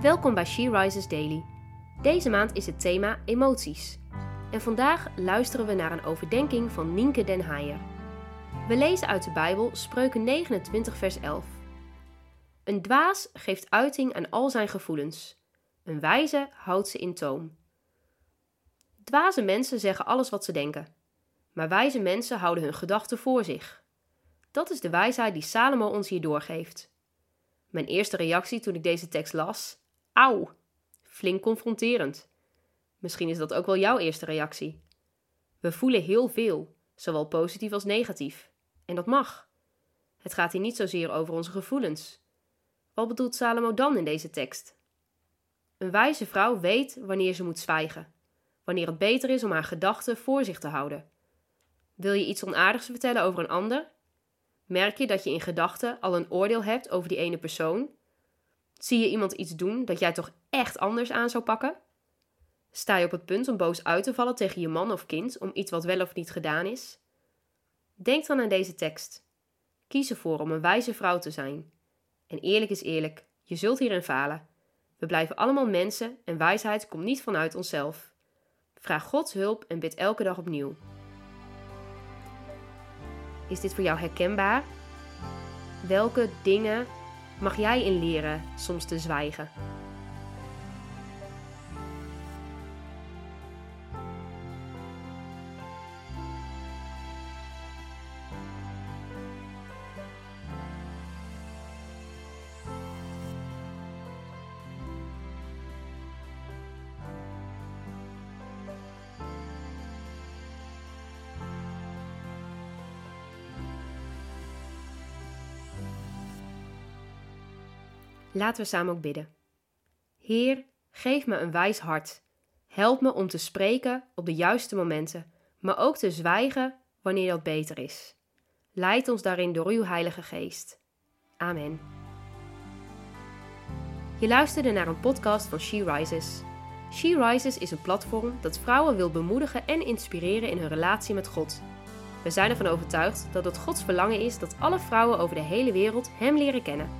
Welkom bij She Rises Daily. Deze maand is het thema emoties. En vandaag luisteren we naar een overdenking van Nienke den Haier. We lezen uit de Bijbel Spreuken 29 vers 11. Een dwaas geeft uiting aan al zijn gevoelens. Een wijze houdt ze in toom. Dwaze mensen zeggen alles wat ze denken. Maar wijze mensen houden hun gedachten voor zich. Dat is de wijsheid die Salomo ons hier doorgeeft. Mijn eerste reactie toen ik deze tekst las: Auw, flink confronterend. Misschien is dat ook wel jouw eerste reactie. We voelen heel veel, zowel positief als negatief. En dat mag. Het gaat hier niet zozeer over onze gevoelens. Wat bedoelt Salomo dan in deze tekst? Een wijze vrouw weet wanneer ze moet zwijgen, wanneer het beter is om haar gedachten voor zich te houden. Wil je iets onaardigs vertellen over een ander? Merk je dat je in gedachten al een oordeel hebt over die ene persoon? Zie je iemand iets doen dat jij toch echt anders aan zou pakken? Sta je op het punt om boos uit te vallen tegen je man of kind om iets wat wel of niet gedaan is? Denk dan aan deze tekst. Kies ervoor om een wijze vrouw te zijn. En eerlijk is eerlijk, je zult hierin falen. We blijven allemaal mensen en wijsheid komt niet vanuit onszelf. Vraag Gods hulp en bid elke dag opnieuw. Is dit voor jou herkenbaar? Welke dingen mag jij in leren soms te zwijgen? Laten we samen ook bidden. Heer, geef me een wijs hart. Help me om te spreken op de juiste momenten, maar ook te zwijgen wanneer dat beter is. Leid ons daarin door uw Heilige Geest. Amen. Je luisterde naar een podcast van She Rises. She Rises is een platform dat vrouwen wil bemoedigen en inspireren in hun relatie met God. We zijn ervan overtuigd dat het Gods verlangen is dat alle vrouwen over de hele wereld Hem leren kennen.